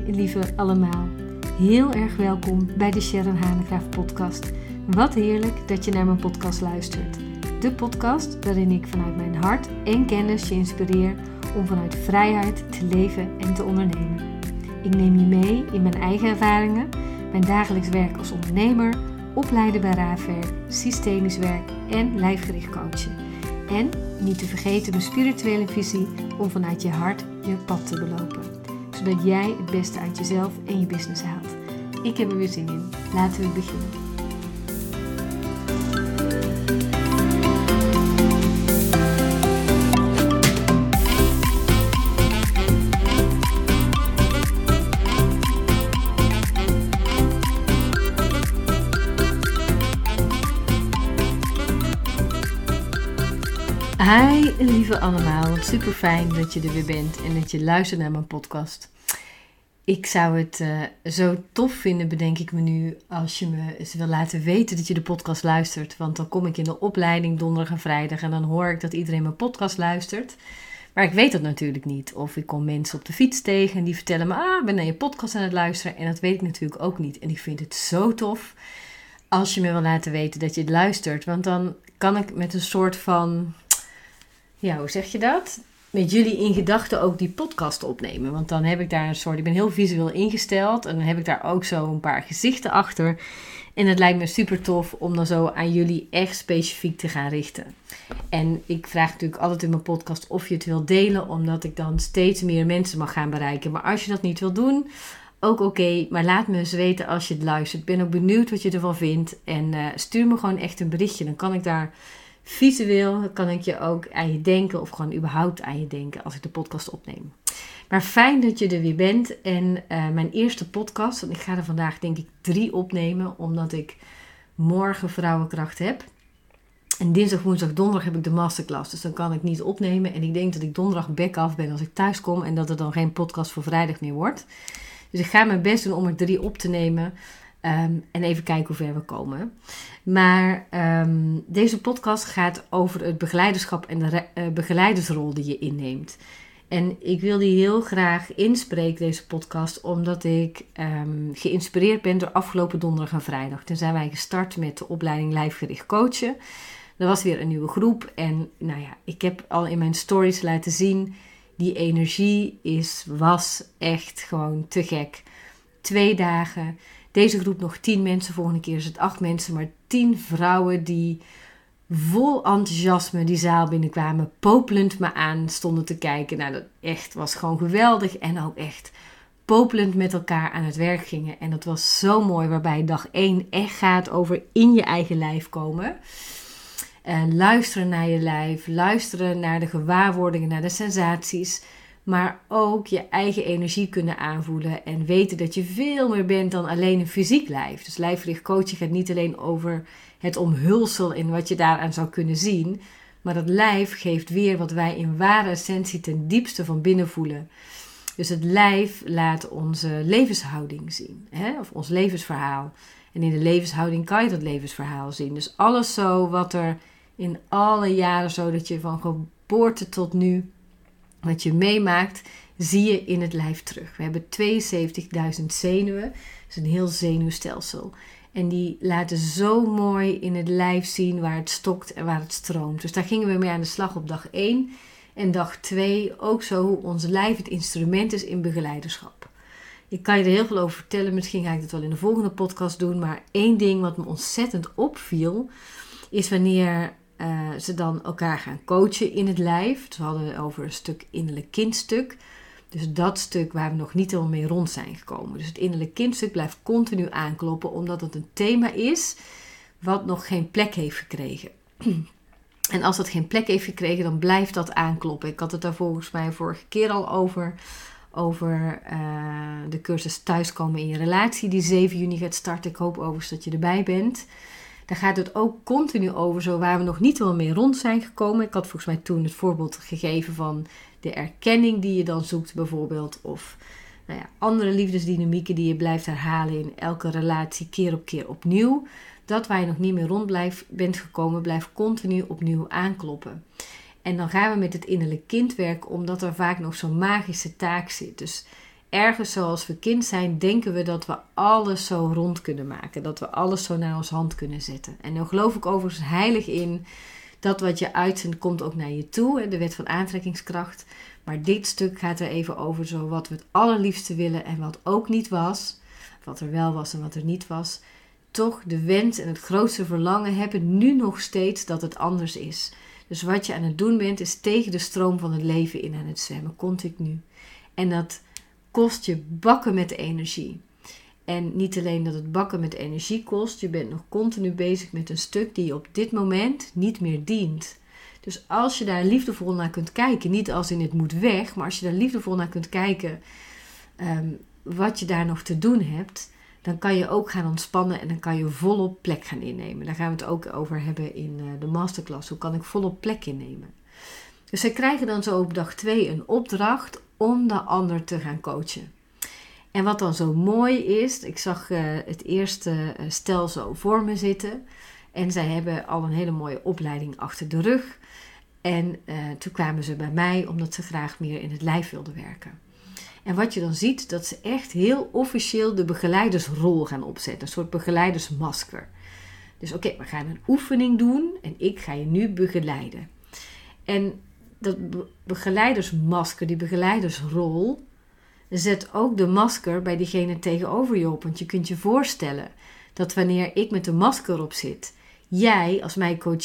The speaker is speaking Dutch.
Lieve allemaal. Heel erg welkom bij de Sharon Hanegraaf podcast. Wat heerlijk dat je naar mijn podcast luistert. De podcast waarin ik vanuit mijn hart en kennis je inspireer om vanuit vrijheid te leven en te ondernemen. Ik neem je mee in mijn eigen ervaringen, mijn dagelijks werk als ondernemer, opleiden bij raafwerk, systemisch werk en lijfgericht coachen. En niet te vergeten mijn spirituele visie om vanuit je hart je pad te belopen zodat jij het beste uit jezelf en je business haalt. Ik heb er weer zin in. Laten we beginnen. Hi lieve allemaal, super fijn dat je er weer bent en dat je luistert naar mijn podcast. Ik zou het uh, zo tof vinden, bedenk ik me nu, als je me eens wil laten weten dat je de podcast luistert. Want dan kom ik in de opleiding donderdag en vrijdag en dan hoor ik dat iedereen mijn podcast luistert. Maar ik weet dat natuurlijk niet. Of ik kom mensen op de fiets tegen en die vertellen me, ah, ik ben naar je podcast aan het luisteren. En dat weet ik natuurlijk ook niet. En ik vind het zo tof als je me wil laten weten dat je het luistert. Want dan kan ik met een soort van, ja, hoe zeg je dat? Met jullie in gedachten ook die podcast opnemen. Want dan heb ik daar een soort, ik ben heel visueel ingesteld en dan heb ik daar ook zo een paar gezichten achter. En het lijkt me super tof om dan zo aan jullie echt specifiek te gaan richten. En ik vraag natuurlijk altijd in mijn podcast of je het wilt delen, omdat ik dan steeds meer mensen mag gaan bereiken. Maar als je dat niet wilt doen, ook oké. maar laat me eens weten als je het luistert. Ik ben ook benieuwd wat je ervan vindt. En uh, stuur me gewoon echt een berichtje. Dan kan ik daar Visueel kan ik je ook aan je denken of gewoon überhaupt aan je denken als ik de podcast opneem. Maar fijn dat je er weer bent. En uh, mijn eerste podcast, want ik ga er vandaag denk ik drie opnemen, omdat ik morgen vrouwenkracht heb. En dinsdag, woensdag, donderdag heb ik de masterclass. Dus dan kan ik niet opnemen. En ik denk dat ik donderdag back af ben als ik thuis kom. En dat er dan geen podcast voor vrijdag meer wordt. Dus ik ga mijn best doen om er drie op te nemen. Ehm, en even kijken hoe ver we komen. Maar ehm, deze podcast gaat over het begeleiderschap en de uh, begeleidersrol die je inneemt. En ik wil die heel graag inspreken, deze podcast, omdat ik um, geïnspireerd ben door afgelopen donderdag en vrijdag. Toen zijn wij gestart met de opleiding Lijfgericht Coachen. Er was weer een nieuwe groep en nou ja, ik heb al in mijn stories laten zien, die energie is, was echt gewoon te gek. Twee dagen deze groep nog tien mensen, volgende keer is het acht mensen, maar tien vrouwen die vol enthousiasme die zaal binnenkwamen, popelend me aan stonden te kijken. Nou, dat echt was gewoon geweldig en ook echt popelend met elkaar aan het werk gingen. En dat was zo mooi, waarbij dag één echt gaat over in je eigen lijf komen. Uh, luisteren naar je lijf, luisteren naar de gewaarwordingen, naar de sensaties maar ook je eigen energie kunnen aanvoelen en weten dat je veel meer bent dan alleen een fysiek lijf. Dus lijfgericht coaching gaat niet alleen over het omhulsel in wat je daaraan zou kunnen zien, maar dat lijf geeft weer wat wij in ware essentie ten diepste van binnen voelen. Dus het lijf laat onze levenshouding zien, hè? of ons levensverhaal. En in de levenshouding kan je dat levensverhaal zien. Dus alles zo wat er in alle jaren, zo dat je van geboorte tot nu wat je meemaakt, zie je in het lijf terug. We hebben 72.000 zenuwen, dat is een heel zenuwstelsel. En die laten zo mooi in het lijf zien waar het stokt en waar het stroomt. Dus daar gingen we mee aan de slag op dag 1. En dag 2 ook zo hoe ons lijf het instrument is in begeleiderschap. Ik kan je er heel veel over vertellen. Misschien ga ik dat wel in de volgende podcast doen. Maar één ding wat me ontzettend opviel, is wanneer uh, ze dan elkaar gaan coachen in het lijf. Dus we hadden over een stuk innerlijk kindstuk. Dus dat stuk waar we nog niet helemaal mee rond zijn gekomen. Dus het innerlijk kindstuk blijft continu aankloppen, omdat het een thema is wat nog geen plek heeft gekregen. En als dat geen plek heeft gekregen, dan blijft dat aankloppen. Ik had het daar volgens mij vorige keer al over. Over uh, de cursus Thuiskomen in je relatie, die 7 juni gaat starten. Ik hoop overigens dat je erbij bent. Daar gaat het ook continu over, zo waar we nog niet wel mee rond zijn gekomen. Ik had volgens mij toen het voorbeeld gegeven van de erkenning die je dan zoekt, bijvoorbeeld. Of nou ja, andere liefdesdynamieken die je blijft herhalen in elke relatie, keer op keer opnieuw. Dat waar je nog niet meer rond blijft, bent gekomen, blijft continu opnieuw aankloppen. En dan gaan we met het innerlijk kind werken, omdat er vaak nog zo'n magische taak zit. Dus ergens zoals we kind zijn, denken we dat we alles zo rond kunnen maken. Dat we alles zo naar ons hand kunnen zetten. En dan geloof ik overigens heilig in dat wat je uitzendt komt ook naar je toe. De wet van aantrekkingskracht. Maar dit stuk gaat er even over zo wat we het allerliefste willen en wat ook niet was. Wat er wel was en wat er niet was. Toch de wens en het grootste verlangen hebben nu nog steeds dat het anders is. Dus wat je aan het doen bent, is tegen de stroom van het leven in aan het zwemmen, continu. En dat kost je bakken met energie. En niet alleen dat het bakken met energie kost, je bent nog continu bezig met een stuk die je op dit moment niet meer dient. Dus als je daar liefdevol naar kunt kijken, niet als in het moet weg, maar als je daar liefdevol naar kunt kijken ehm, wat je daar nog te doen hebt, dan kan je ook gaan ontspannen en dan kan je volop plek gaan innemen. Daar gaan we het ook over hebben in eh, de masterclass. Hoe kan ik volop plek innemen? Dus zij krijgen dan zo op dag 2 een opdracht om de ander te gaan coachen. En wat dan zo mooi is, ik zag uh, het eerste uh, stel zo voor me zitten. En zij hebben al een hele mooie opleiding achter de rug. En uh, toen kwamen ze bij mij omdat ze graag meer in het lijf wilden werken. En wat je dan ziet, dat ze echt heel officieel de begeleidersrol gaan opzetten. Een soort begeleidersmasker. Dus oké, we gaan een oefening doen en ik ga je nu begeleiden. En dat begeleidersmasker, die begeleidersrol, zet ook de masker bij diegene tegenover je op. Want je kunt je voorstellen dat wanneer ik met de masker op zit, jij als mijn coachie